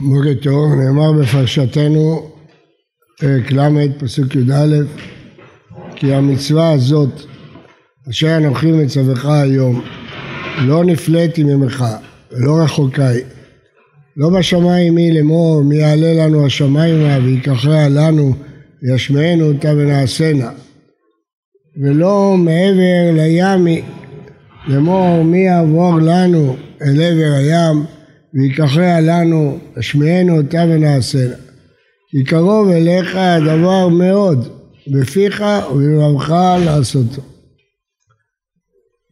בוקר טוב, נאמר בפרשתנו פרק ל' פסוק י"א כי המצווה הזאת אשר אנוכי מצווך היום לא נפלאתי ממך ולא רחוקי לא בשמיים מי לאמור מי יעלה לנו השמיימה ויקחיה לנו וישמענו אותה ונעשנה. ולא מעבר לימי לאמור מי יעבור לנו אל עבר הים ויקחיה לנו, השמיענו אותה ונעשנה. כי קרוב אליך הדבר מאוד, בפיך ובלבבך לעשותו.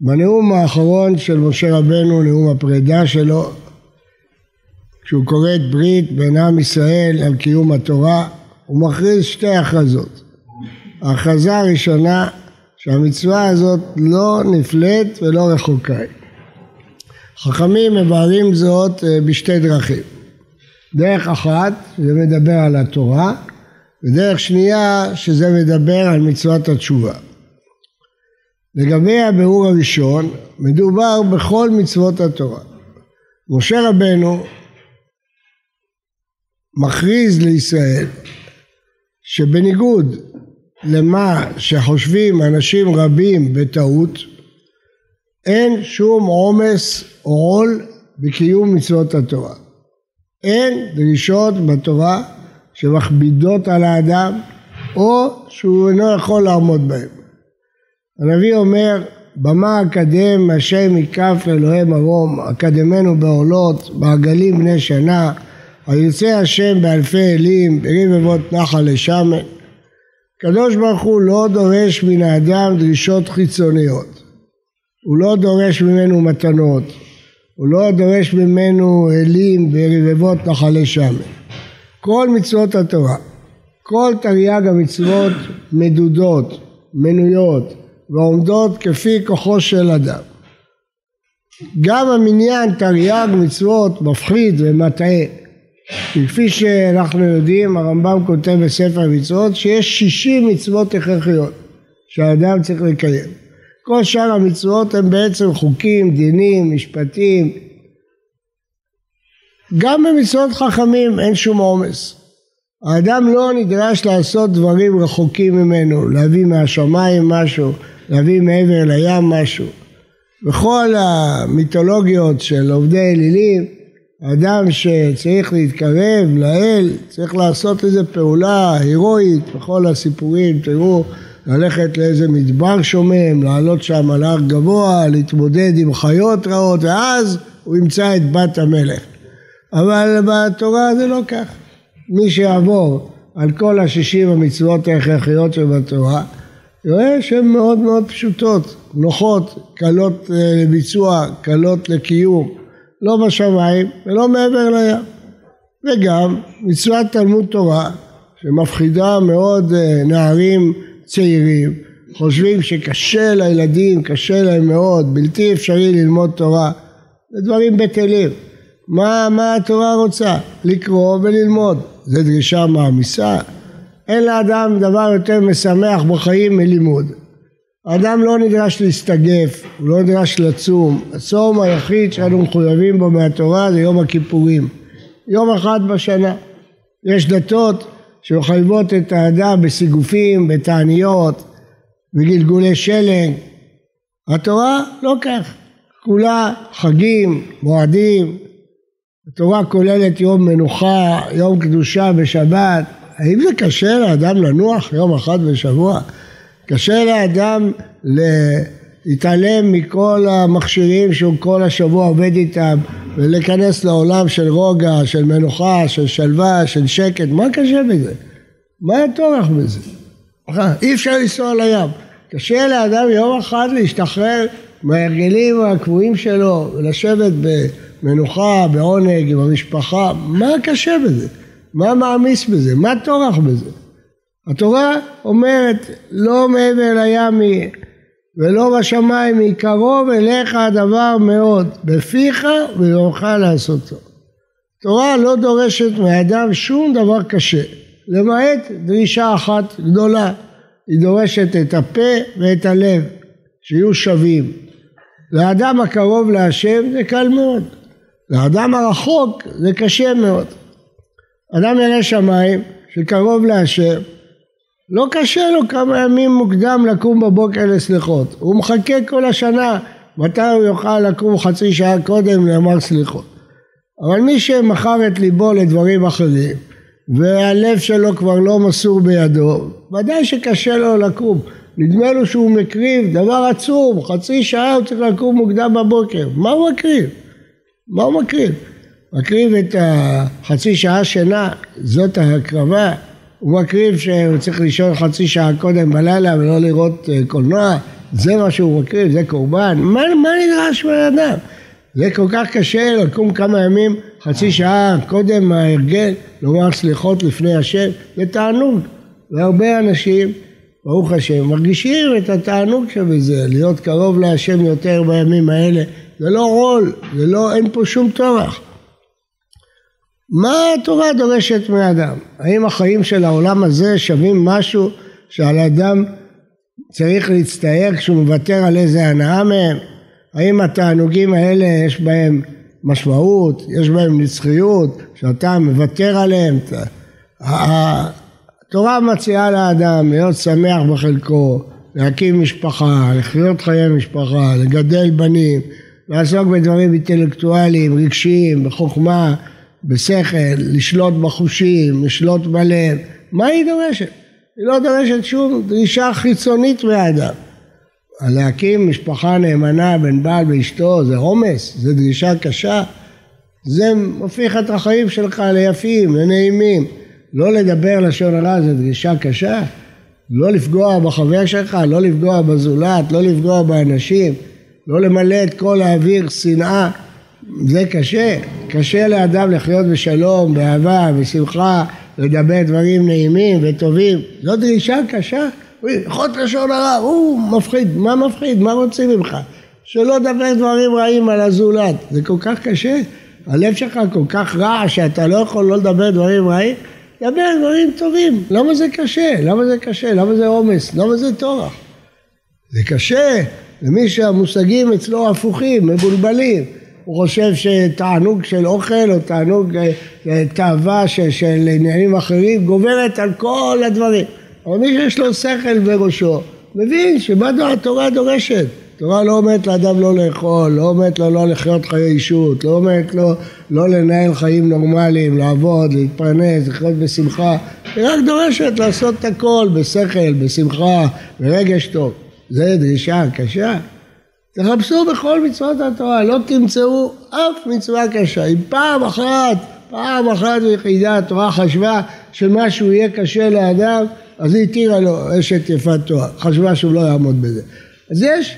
בנאום האחרון של משה רבנו, נאום הפרידה שלו, כשהוא כורת ברית בין עם ישראל על קיום התורה, הוא מכריז שתי הכרזות. ההכרזה הראשונה שהמצווה הזאת לא נפלאת ולא רחוקה היא. חכמים מבארים זאת אה, בשתי דרכים. דרך אחת, זה מדבר על התורה, ודרך שנייה, שזה מדבר על מצוות התשובה. לגבי הביאור הראשון, מדובר בכל מצוות התורה. משה רבנו מכריז לישראל שבניגוד למה שחושבים אנשים רבים בטעות, אין שום עומס עול בקיום מצוות התורה. אין דרישות בתורה שמכבידות על האדם או שהוא אינו יכול לעמוד בהן. הנביא אומר במה אקדם השם מכף אלוהי מרום אקדמנו בעולות בעגלים בני שנה היוצא השם באלפי אלים ברבבות נחל לשמן הקדוש ברוך הוא לא דורש מן האדם דרישות חיצוניות הוא לא דורש ממנו מתנות, הוא לא דורש ממנו אלים ורבבות נחלי שמן. כל מצוות התורה, כל תרי"ג המצוות מדודות, מנויות ועומדות כפי כוחו של אדם. גם המניין תרי"ג מצוות מפחיד ומטעה. כפי שאנחנו יודעים, הרמב"ם כותב בספר המצוות שיש שישים מצוות הכרחיות שהאדם צריך לקיים. כל שאר המצוות הם בעצם חוקים, דינים, משפטים. גם במצוות חכמים אין שום עומס. האדם לא נדרש לעשות דברים רחוקים ממנו, להביא מהשמיים משהו, להביא מעבר לים משהו. בכל המיתולוגיות של עובדי אלילים, אדם שצריך להתקרב לאל, צריך לעשות איזו פעולה הירואית, בכל הסיפורים, תראו ללכת לאיזה מדבר שומם, לעלות שם על הר גבוה, להתמודד עם חיות רעות, ואז הוא ימצא את בת המלך. אבל בתורה זה לא כך. מי שיעבור על כל השישים המצוות ההכרחיות שבתורה, יראה שהן מאוד מאוד פשוטות, נוחות, קלות אה, לביצוע, קלות לקיום, לא בשמיים ולא מעבר לים. וגם מצוות תלמוד תורה, שמפחידה מאוד אה, נערים צעירים, חושבים שקשה לילדים, קשה להם מאוד, בלתי אפשרי ללמוד תורה, זה דברים בטלים. מה, מה התורה רוצה? לקרוא וללמוד. זו דרישה מעמיסה. אין לאדם דבר יותר משמח בחיים מלימוד. האדם לא נדרש להסתגף, הוא לא נדרש לצום. הצום היחיד שאנו מחויבים בו מהתורה זה יום הכיפורים. יום אחד בשנה. יש דתות שמחייבות את האדם בסיגופים, בתעניות, בגלגולי שלג. התורה לא כך, כולה חגים, מועדים, התורה כוללת יום מנוחה, יום קדושה בשבת. האם זה קשה לאדם לנוח יום אחד בשבוע? קשה לאדם להתעלם מכל המכשירים שהוא כל השבוע עובד איתם ולהיכנס לעולם של רוגע, של מנוחה, של שלווה, של שקט, מה קשה בזה? מה הטורח בזה? אי אפשר לנסוע לים. קשה לאדם יום אחד להשתחרר מההרגלים הקבועים שלו ולשבת במנוחה, בעונג, עם המשפחה, מה קשה בזה? מה מעמיס בזה? מה טורח בזה? התורה אומרת לא מעבר לים ולא בשמיים היא קרוב אליך הדבר מאוד. בפיך ויורך לעשותו. תורה לא דורשת מאדם שום דבר קשה. למעט דרישה אחת גדולה. היא דורשת את הפה ואת הלב שיהיו שווים. לאדם הקרוב להשם זה קל מאוד. לאדם הרחוק זה קשה מאוד. אדם ירא שמיים, שקרוב להשם, לא קשה לו כמה ימים מוקדם לקום בבוקר לסליחות, הוא מחכה כל השנה מתי הוא יוכל לקום חצי שעה קודם לאמר סליחות. אבל מי שמכר את ליבו לדברים אחרים והלב שלו כבר לא מסור בידו, ודאי שקשה לו לקום. נדמה לו שהוא מקריב דבר עצום, חצי שעה הוא צריך לקום מוקדם בבוקר. מה הוא מקריב? מה הוא מקריב? מקריב את החצי שעה שינה, זאת ההקרבה. הוא מקריב שהוא צריך לישון חצי שעה קודם בלילה ולא לראות אה, קולנוע, זה מה שהוא מקריב, זה קורבן. מה, מה נדרש מהאדם? זה כל כך קשה לקום כמה ימים, חצי שעה קודם מההרגל, לומר סליחות לפני השם, זה תענוג. והרבה אנשים, ברוך השם, מרגישים את התענוג שבזה, להיות קרוב להשם יותר בימים האלה. זה לא רול, זה לא, אין פה שום טורח. מה התורה דורשת מאדם? האם החיים של העולם הזה שווים משהו שעל אדם צריך להצטער כשהוא מוותר על איזה הנאה מהם? האם התענוגים האלה יש בהם משמעות, יש בהם נצחיות, שאתה מוותר עליהם? התורה מציעה לאדם להיות שמח בחלקו, להקים משפחה, לחיות חיי משפחה, לגדל בנים, לעסוק בדברים אינטלקטואליים, רגשיים, בחוכמה, בשכל, לשלוט בחושים, לשלוט בלב. מה היא דורשת? היא לא דורשת שום דרישה חיצונית מהאדם. להקים משפחה נאמנה בין בעל ואשתו זה עומס, זה דרישה קשה, זה הופך את החיים שלך ליפים, לנעימים. לא לדבר לשון הרע זה דרישה קשה, לא לפגוע בחבר שלך, לא לפגוע בזולת, לא לפגוע באנשים, לא למלא את כל האוויר שנאה, זה קשה. קשה לאדם לחיות בשלום, באהבה, בשמחה, לדבר דברים נעימים וטובים. זו דרישה קשה. אחות לשון הרע, הוא מפחיד, מה מפחיד? מה רוצים ממך? שלא תדבר דברים רעים על הזולת. זה כל כך קשה. הלב שלך כל כך רע שאתה לא יכול לא לדבר דברים רעים. דבר דברים טובים. למה זה קשה? למה זה קשה? למה זה עומס? למה זה טורח? זה קשה למי שהמושגים אצלו הפוכים, מבולבלים. הוא חושב שתענוג של אוכל או תענוג אה, אה, תאווה של, של עניינים אחרים גוברת על כל הדברים. אבל מי שיש לו שכל בראשו מבין שמה התורה דורשת. התורה לא אומרת לאדם לא לאכול, לא אומרת לו לא לחיות חיי אישות, לא אומרת לו לא לנהל חיים נורמליים, לעבוד, להתפרנס, לחיות בשמחה, היא רק דורשת לעשות את הכל בשכל, בשמחה, ברגש טוב. זה דרישה קשה. תחפשו בכל מצוות התורה, לא תמצאו אף מצווה קשה. אם פעם אחת, פעם אחת ויחידה התורה חשבה שמשהו יהיה קשה לאדם, אז היא התירה לו אשת יפת תואר, חשבה שהוא לא יעמוד בזה. אז יש,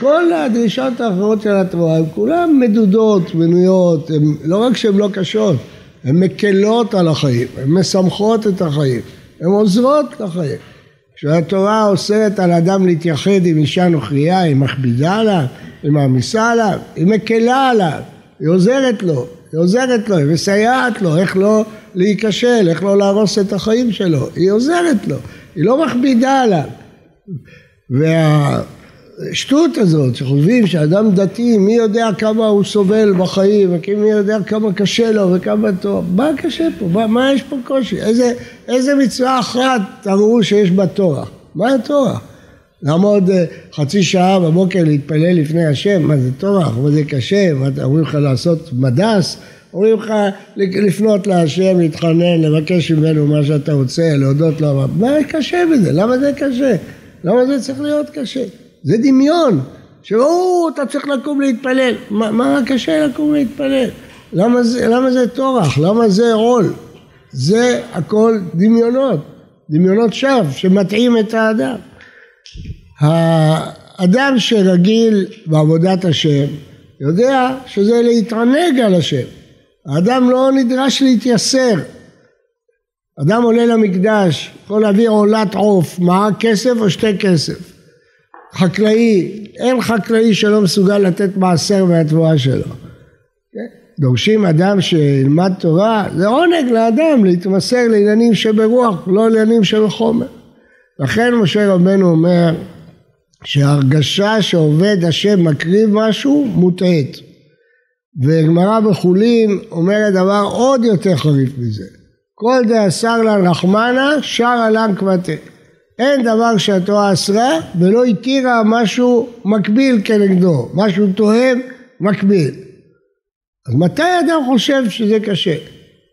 כל הדרישות האחרות של התורה הן כולן מדודות, מנויות, הן, לא רק שהן לא קשות, הן מקלות על החיים, הן משמחות את החיים, הן עוזרות לחיים. כשהתורה אוסרת על אדם להתייחד עם אישה נוכרייה, היא מכבידה עליו, היא מעמיסה עליו, היא מקלה עליו, היא עוזרת לו, היא עוזרת לו, היא מסייעת לו, איך לא להיכשל, איך לא להרוס את החיים שלו, היא עוזרת לו, היא לא מכבידה עליו. וה... השטות הזאת שחושבים שאדם דתי מי יודע כמה הוא סובל בחיים ומי יודע כמה קשה לו וכמה טוב מה קשה פה? מה, מה יש פה קושי? איזה, איזה מצווה אחת תראו שיש בה תורה? מה התורה? לעמוד אה, חצי שעה בבוקר להתפלל לפני השם מה זה תורה? מה זה קשה? מה אומרים לך לעשות מדס? אומרים לך לפנות להשם, להתחנן, לבקש ממנו מה שאתה רוצה, להודות לו מה קשה בזה? למה זה קשה? למה זה צריך להיות קשה? זה דמיון, שאו, אתה צריך לקום להתפלל. מה, מה קשה לקום להתפלל? למה זה, למה זה טורח? למה זה עול? זה הכל דמיונות, דמיונות שווא שמטעים את האדם. האדם שרגיל בעבודת השם יודע שזה להתענג על השם. האדם לא נדרש להתייסר. אדם עולה למקדש, יכול להביא עולת עוף, מה כסף או שתי כסף. חקלאי, אין חקלאי שלא מסוגל לתת מעשר מהתבואה שלו. כן? דורשים אדם שילמד תורה, זה עונג לאדם להתמסר לעניינים שברוח, לא לעניינים שבחומר. לכן משה רבנו אומר שהרגשה שעובד השם מקריב משהו מוטעית. וגמרא בחולין אומרת דבר עוד יותר חריף מזה. כל דאסר לן רחמנה, שר לן כבתי. אין דבר שהתורה אסרה ולא התירה משהו מקביל כנגדו, משהו תואם מקביל. אז מתי אדם חושב שזה קשה?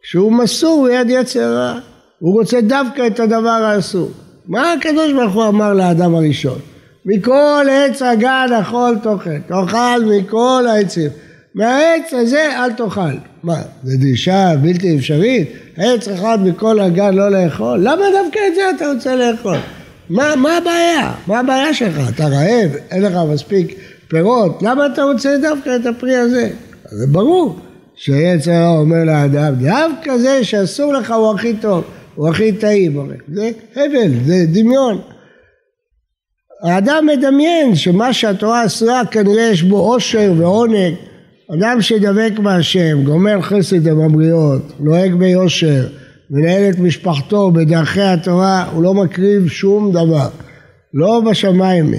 כשהוא מסור ליד יצר הוא רוצה דווקא את הדבר האסור. מה הקדוש ברוך הוא אמר לאדם הראשון? מכל עץ הגן אכול תאכל, תאכל מכל העצים. מהעץ הזה אל תאכל. מה, זו דרישה בלתי אפשרית? עץ אחד מכל הגן לא לאכול? למה דווקא את זה אתה רוצה לאכול? מה, מה הבעיה? מה הבעיה שלך? אתה רעב? אין לך מספיק פירות? למה אתה רוצה דווקא את הפרי הזה? זה ברור הרע אומר לאדם, דווקא זה שאסור לך הוא הכי טוב, הוא הכי טעים, זה הבל, זה דמיון. האדם מדמיין שמה שהתורה אסרה כנראה יש בו עושר ועונג. אדם שדבק בהשם, גומר חסד הממריאות, נוהג ביושר, מנהל את משפחתו בדרכי התורה, הוא לא מקריב שום דבר. לא בשמיים,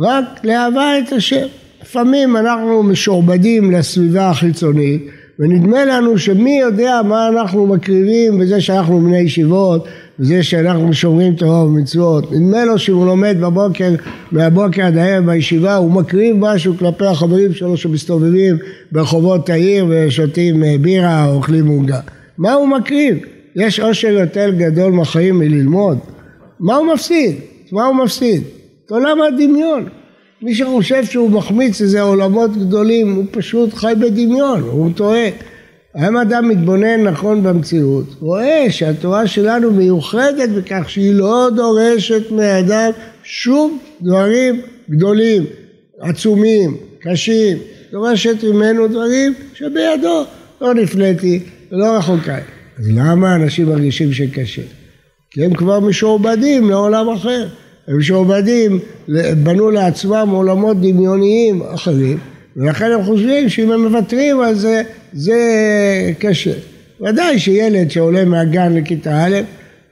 רק להבה את השם. לפעמים אנחנו משועבדים לסביבה החיצונית ונדמה לנו שמי יודע מה אנחנו מקריבים בזה שאנחנו בני ישיבות וזה שאנחנו שומרים תורה ומצוות. נדמה לו שהוא לומד בבוקר, מהבוקר עד הערב בישיבה, הוא מקריב משהו כלפי החברים שלו שמסתובבים ברחובות העיר ושותים אה, בירה או אוכלים עוגה. מה הוא מקריב? יש עושר יותר גדול מהחיים מללמוד. מה הוא מפסיד? מה הוא מפסיד? את עולם הדמיון. מי שחושב שהוא מחמיץ איזה עולמות גדולים, הוא פשוט חי בדמיון, הוא טועה. האם אדם מתבונן נכון במציאות, רואה שהתורה שלנו מיוחדת בכך שהיא לא דורשת מאדם שום דברים גדולים, עצומים, קשים, דורשת ממנו דברים שבידו לא נפלאתי ולא רחוקה. אז למה אנשים מרגישים שקשה? כי הם כבר משועבדים לעולם אחר. הם משועבדים, בנו לעצמם עולמות דמיוניים אחרים, ולכן הם חושבים שאם הם מוותרים על זה, זה קשה. ודאי שילד שעולה מהגן לכיתה א',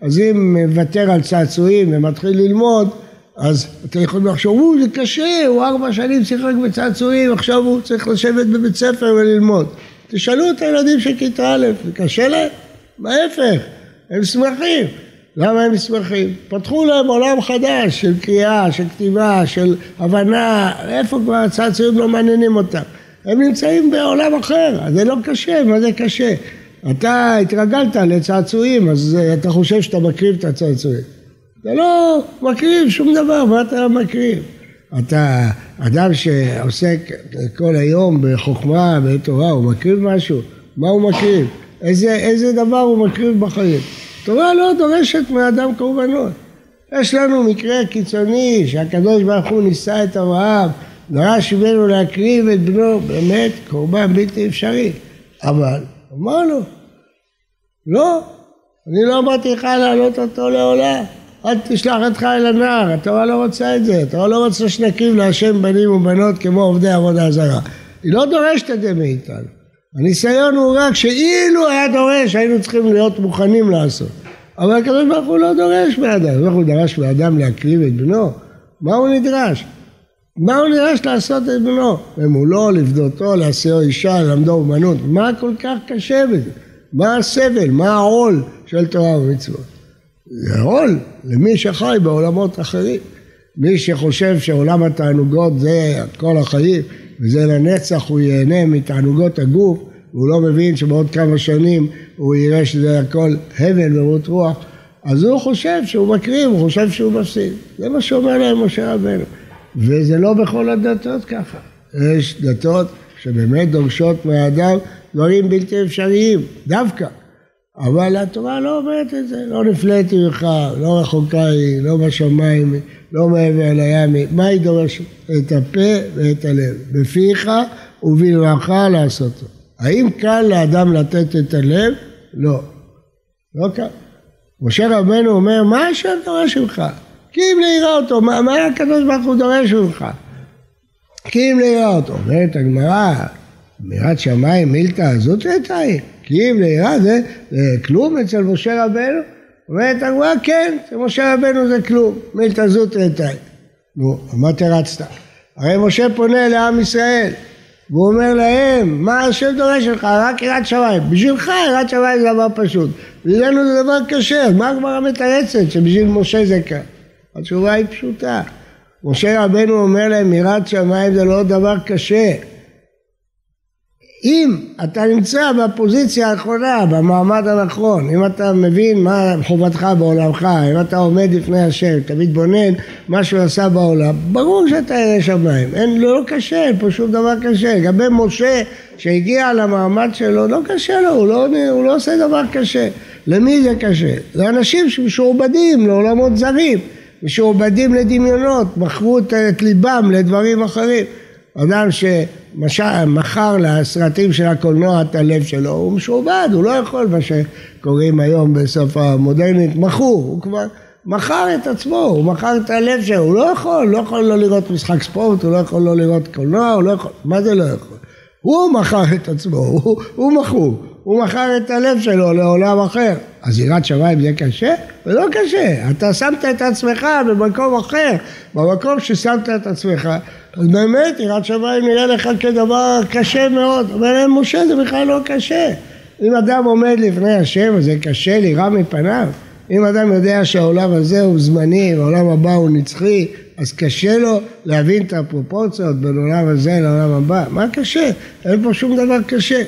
אז אם מוותר על צעצועים ומתחיל ללמוד, אז אתם יכולים לחשוב, הוא זה קשה, הוא ארבע שנים שיחק בצעצועים, עכשיו הוא צריך לשבת בבית ספר וללמוד. תשאלו את הילדים של כיתה א', זה קשה להם? ההפך, הם שמחים. למה הם שמחים? פתחו להם עולם חדש של קריאה, של כתיבה, של הבנה, איפה כבר הצעצועים לא מעניינים אותם? הם נמצאים בעולם אחר, זה לא קשה, מה זה קשה? אתה התרגלת לצעצועים, אז אתה חושב שאתה מקריב את הצעצועים. אתה לא מקריב שום דבר, מה אתה מקריב? אתה אדם שעוסק כל היום בחוכמה, בתורה, הוא מקריב משהו? מה הוא מקריב? איזה, איזה דבר הוא מקריב בחיים? תורה לא דורשת מאדם קורבנות. יש לנו מקרה קיצוני שהקדוש ברוך הוא נישא את אברהם, דרש ממנו להקריב את בנו, באמת קורבן בלתי אפשרי. אבל אמרנו, לא, אני לא אמרתי לך להעלות אותו לעולה, אל תשלח אותך אל הנער, התורה לא רוצה את זה, התורה לא רוצה שנקריב להשם בנים ובנות כמו עובדי עבודה זרה. היא לא דורשת את זה מאיתנו. הניסיון הוא רק שאילו היה דורש היינו צריכים להיות מוכנים לעשות. אבל הקדוש ברוך הוא לא דורש מאדם, ברוך הוא דרש מאדם להקריב את בנו, מה הוא נדרש? מה הוא נדרש לעשות את בנו? למולו, לפדותו, להסיעו אישה, ללמדו אומנות, מה כל כך קשה בזה? מה הסבל? מה העול של תורה ומצוות? זה עול למי שחי בעולמות אחרים. מי שחושב שעולם התענוגות זה כל החיים, וזה לנצח הוא ייהנה מתענוגות הגוף, והוא לא מבין שבעוד כמה שנים הוא יראה שזה הכל הבל ורות רוח, אז הוא חושב שהוא מקריב, הוא חושב שהוא מפסיד. זה מה שאומר להם משה רבנו. וזה לא בכל הדתות ככה. יש דתות שבאמת דורשות מהאדם דברים בלתי אפשריים, דווקא. אבל התורה לא אומרת את זה, לא נפלאתי ממך, לא רחוקה היא, לא בשמיים, לא מעבר לים, מה היא דורשת? את הפה ואת הלב, בפיך ובלבך לעשותו. האם קל לאדם לתת את הלב? לא. לא קל. משה רבנו אומר, מה השם דורש ממך? כי אם ליראה אותו, מה, מה הקדוש ברוך הוא דורש ממך? כי אם ליראה אותו. אומרת הגמרא, אמירת שמיים מילתא זאת הייתה כי אם ליראה זה, זה כלום אצל משה רבנו? אומרת הגמרא, כן, אצל משה רבנו זה כלום, מילתא זאת הייתה. נו, מה תרצת? הרי משה פונה לעם ישראל, והוא אומר להם, מה השם דורש לך? רק יראת שמיים. בשבילך יראת שמיים זה דבר פשוט. בשבילנו זה דבר קשה, מה הגמרא מתרצת שבשביל משה זה קל? התשובה היא פשוטה. משה רבנו אומר להם, יראת שמיים זה לא דבר קשה. אם אתה נמצא בפוזיציה האחרונה, במעמד הנכון, אם אתה מבין מה חובתך בעולמך, אם אתה עומד לפני השם, אתה מתבונן מה שהוא עשה בעולם, ברור שאתה ירא שמיים, אין, לא, לא קשה, אין פה שום דבר קשה. לגבי משה שהגיע למעמד שלו, לא קשה לו, הוא לא, הוא לא עושה דבר קשה. למי זה קשה? זה אנשים שמשועבדים לעולמות זרים, משועבדים לדמיונות, מכרו את ליבם לדברים אחרים. אדם שמכר לסרטים של הקולנוע את הלב שלו, הוא משועבד, הוא לא יכול, מה שקוראים היום בסוף המודרנית, מכור, הוא כבר מכר את עצמו, הוא מכר את הלב שלו, הוא לא יכול, לא יכול לא לראות משחק ספורט, הוא לא יכול לא לראות קולנוע, הוא לא יכול, מה זה לא יכול? הוא מכר את עצמו, הוא, הוא מכור, הוא מכר את הלב שלו לעולם אחר. אז יראת שמיים זה קשה? זה לא קשה, אתה שמת את עצמך במקום אחר, במקום ששמת את עצמך באמת יראת שמיים נראה לך כדבר קשה מאוד. להם משה זה בכלל לא קשה. אם אדם עומד לפני השם זה קשה לירה מפניו. אם אדם יודע שהעולם הזה הוא זמני והעולם הבא הוא נצחי אז קשה לו להבין את הפרופורציות בין העולם הזה לעולם הבא. מה קשה? אין פה שום דבר קשה.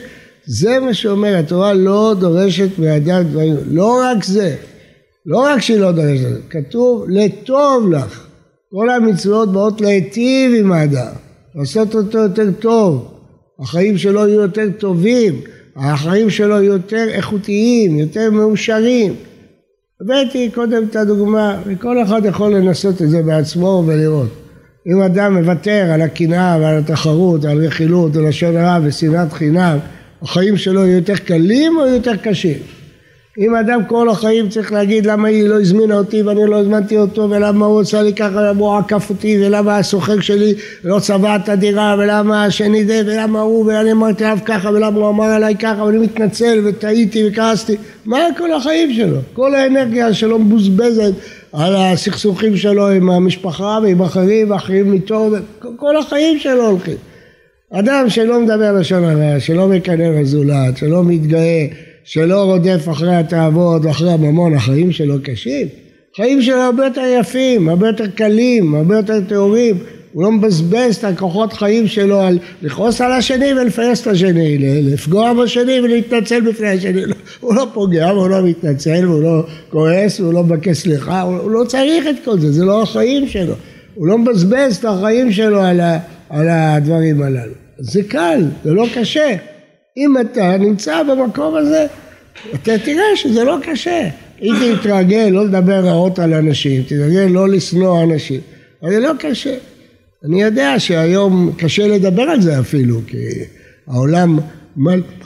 זה מה שאומר, התורה לא דורשת מאדם דברים, לא רק זה, לא רק שהיא לא דורשת, כתוב לטוב לך. כל המצוות באות להיטיב עם האדם, לעשות אותו יותר טוב, החיים שלו יהיו יותר טובים, החיים שלו יהיו יותר איכותיים, יותר מאושרים. הבאתי קודם את הדוגמה, וכל אחד יכול לנסות את זה בעצמו ולראות. אם אדם מוותר על הקנאה ועל התחרות, על רכילות, על לשון הרע ושנאת חינם, החיים שלו יהיו יותר קלים או יותר קשים? אם אדם כל החיים צריך להגיד למה היא לא הזמינה אותי ואני לא הזמנתי אותו ולמה הוא עושה לי ככה ולמה הוא עקף אותי ולמה הסוחר שלי לא צבע את הדירה ולמה השני זה ולמה הוא ואני אמרתי עליו ככה ולמה הוא אמר עליי ככה ואני מתנצל וטעיתי וכעסתי מה כל החיים שלו? כל האנרגיה שלו מבוזבזת על הסכסוכים שלו עם המשפחה ועם אחרים ואחרים איתו כל החיים שלו הולכים אדם שלא מדבר לשון הרע, שלא מקנא בזולת, שלא מתגאה שלא רודף אחרי התאוות ואחרי הממון, החיים שלו קשים. חיים שלו הרבה יותר יפים, הרבה יותר קלים, הרבה יותר טהורים. הוא לא מבזבז את הכוחות חיים שלו על לכעוס על השני ולפייס את השני, לפגוע בשני ולהתנצל בפני השני. הוא לא פוגע והוא לא מתנצל והוא לא כועס והוא לא מבקש סליחה, הוא לא צריך את כל זה, זה לא החיים שלו. הוא לא מבזבז את החיים שלו על, ה, על הדברים הללו. זה קל, זה לא קשה. אם אתה נמצא במקום הזה, אתה תראה שזה לא קשה. אם תתרגל לא לדבר רעות על אנשים, תתרגל לא לשנוא אנשים, אבל זה לא קשה. אני יודע שהיום קשה לדבר על זה אפילו, כי העולם,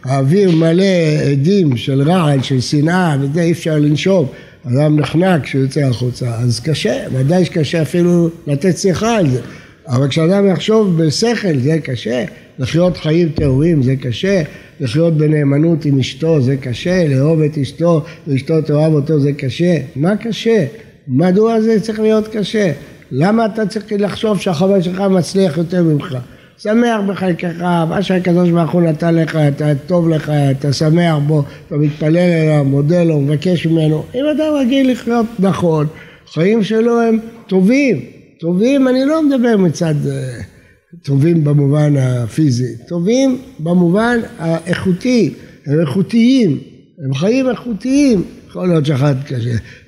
האוויר מלא עדים של רעל, של שנאה, וזה אי אפשר לנשום. אדם נחנק כשהוא יוצא החוצה, אז קשה, ודאי שקשה אפילו לתת שיחה על זה. אבל כשאדם יחשוב בשכל זה קשה, לחיות חיים טהורים זה קשה, לחיות בנאמנות עם אשתו זה קשה, לאהוב את אשתו ואשתו תאהב אותו זה קשה. מה קשה? מדוע זה צריך להיות קשה? למה אתה צריך לחשוב שהחבר שלך מצליח יותר ממך? שמח בחלקך, מה שהקדוש ברוך הוא נתן לך, אתה טוב לך, אתה שמח בו, אתה מתפלל אליו, מודה לו, מבקש ממנו. אם אדם רגיל לחיות נכון, חיים שלו הם טובים, טובים, אני לא מדבר מצד אה, טובים במובן הפיזי, טובים במובן האיכותי, הם איכותיים, הם חיים איכותיים, יכול להיות שאחד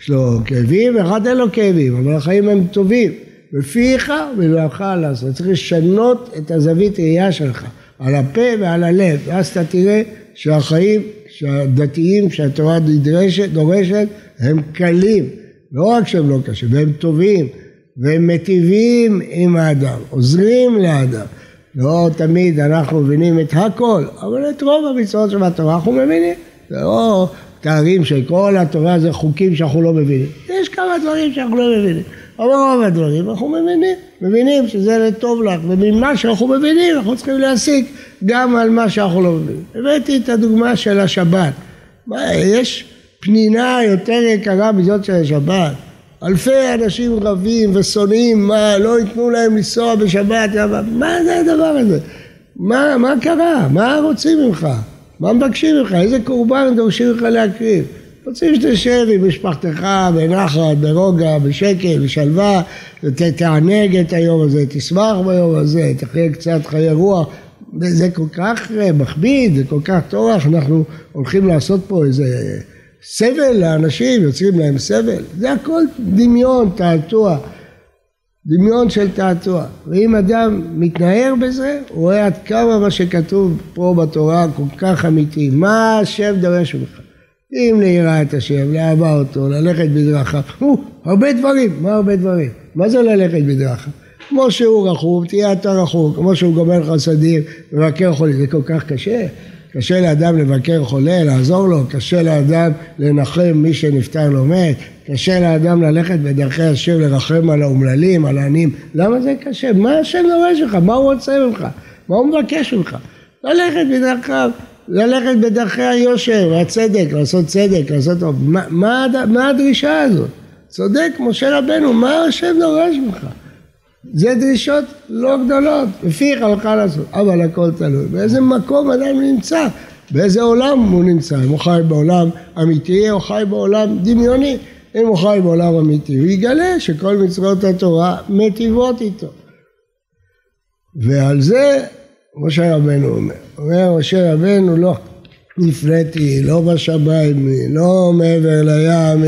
יש לו כאבים ואחד אין לו כאבים, אבל החיים הם טובים, בפיך ובלבבך לעשות, צריך לשנות את הזווית ראייה שלך, על הפה ועל הלב, ואז אתה תראה שהחיים שהדתיים שהתורה דורשת הם קלים, לא רק שהם לא קשים, והם טובים והם מטיבים עם האדם, עוזרים לאדם. לא תמיד אנחנו מבינים את הכל, אבל את רוב המצוות של התורה אנחנו מבינים. זה לא תארים של כל התורה זה חוקים שאנחנו לא מבינים. יש כמה דברים שאנחנו לא מבינים, אבל רוב הדברים אנחנו מבינים. מבינים שזה לטוב לך, וממה שאנחנו מבינים אנחנו צריכים להסיק גם על מה שאנחנו לא מבינים. הבאתי את הדוגמה של השבת. מה, יש פנינה יותר יקרה מזאת של השבת. אלפי אנשים רבים ושונאים, מה, לא ייתנו להם לנסוע בשבת, מה זה הדבר הזה? מה, מה קרה? מה רוצים ממך? מה מבקשים ממך? איזה קורבן דורשים ממך להקריב? רוצים שתשב עם משפחתך בנחת, ברוגע, בשקט, בשלווה, ותענג את היום הזה, תשמח ביום הזה, תחיה קצת חיי רוח. זה כל כך מכביד, זה כל כך טורח, אנחנו הולכים לעשות פה איזה סבל לאנשים, יוצרים להם סבל. זה הכל דמיון, תעתוע. דמיון של תעתוע. ואם אדם מתנער בזה, הוא רואה עד כמה מה שכתוב פה בתורה כל כך אמיתי. מה השם דורש ממך? אם ליראת השם, לאהבה אותו, ללכת בדרכיו, הרבה דברים, מה הרבה דברים? מה זה ללכת בדרכיו? כמו שהוא רחום, תהיה אתה רחום, כמו שהוא גומר חסדים, מבקר חולים, זה כל כך קשה. קשה לאדם לבקר חולה, לעזור לו, קשה לאדם לנחם מי שנפטר לו מת, קשה לאדם ללכת בדרכי השם לרחם על האומללים, על העניים. למה זה קשה? מה השם דורש ממך? מה הוא רוצה ממך? מה הוא מבקש ממך? ללכת בדרכיו, ללכת בדרכי היושר והצדק, לעשות צדק, לעשות. מה, מה, מה הדרישה הזאת? צודק משה רבנו, מה השם דורש ממך? זה דרישות לא גדולות, לפיך הלכה לעשות, אבל הכל תלוי. באיזה מקום אדם נמצא, באיזה עולם הוא נמצא, אם הוא חי בעולם אמיתי או חי בעולם דמיוני. אם הוא חי בעולם אמיתי, הוא יגלה שכל מצוות התורה מטיבות איתו. ועל זה משה רבנו אומר, אומר משה רבנו לא נפלאתי, לא בשמיים, לא מעבר לים,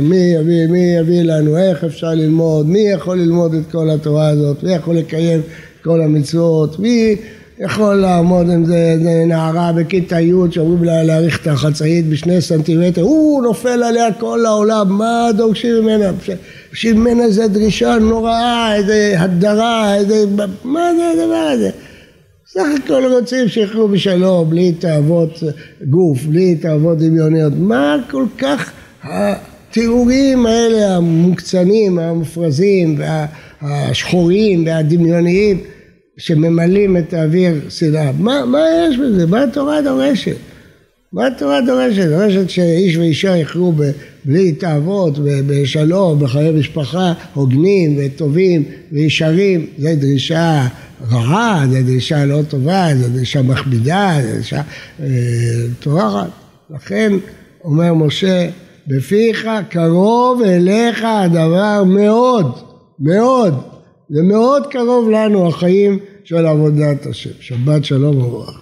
מי יביא, מי יביא לנו, איך אפשר ללמוד, מי יכול ללמוד את כל התורה הזאת, מי יכול לקיים כל המצוות, מי יכול לעמוד עם זה, זה נערה בכיתה י' שאומרים לה להאריך את החצאית בשני סנטימטר, הוא נופל עליה כל העולם, מה דורשים ממנה? דורשים ממנה איזה דרישה נוראה, איזה הדרה, איזה... מה זה הדבר הזה? סך הכל רוצים שיחיו בשלום, בלי תאוות גוף, בלי תאוות דמיוניות. מה כל כך התיאורים האלה המוקצנים, המופרזים, והשחורים והדמיוניים שממלאים את האוויר שנאה? מה, מה יש בזה? מה התורה דורשת? מה התורה דורשת? דורשת שאיש ואישה יחיו בלי תאוות, בשלום, בחיי משפחה הוגנים וטובים וישרים, זו דרישה רעה, זו דרישה לא טובה, זו דרישה מכבידה, זו דרישה אה, טורחת. לכן אומר משה, בפיך קרוב אליך הדבר מאוד, מאוד. זה מאוד קרוב לנו החיים של עבודת השם. שבת שלום וברכה.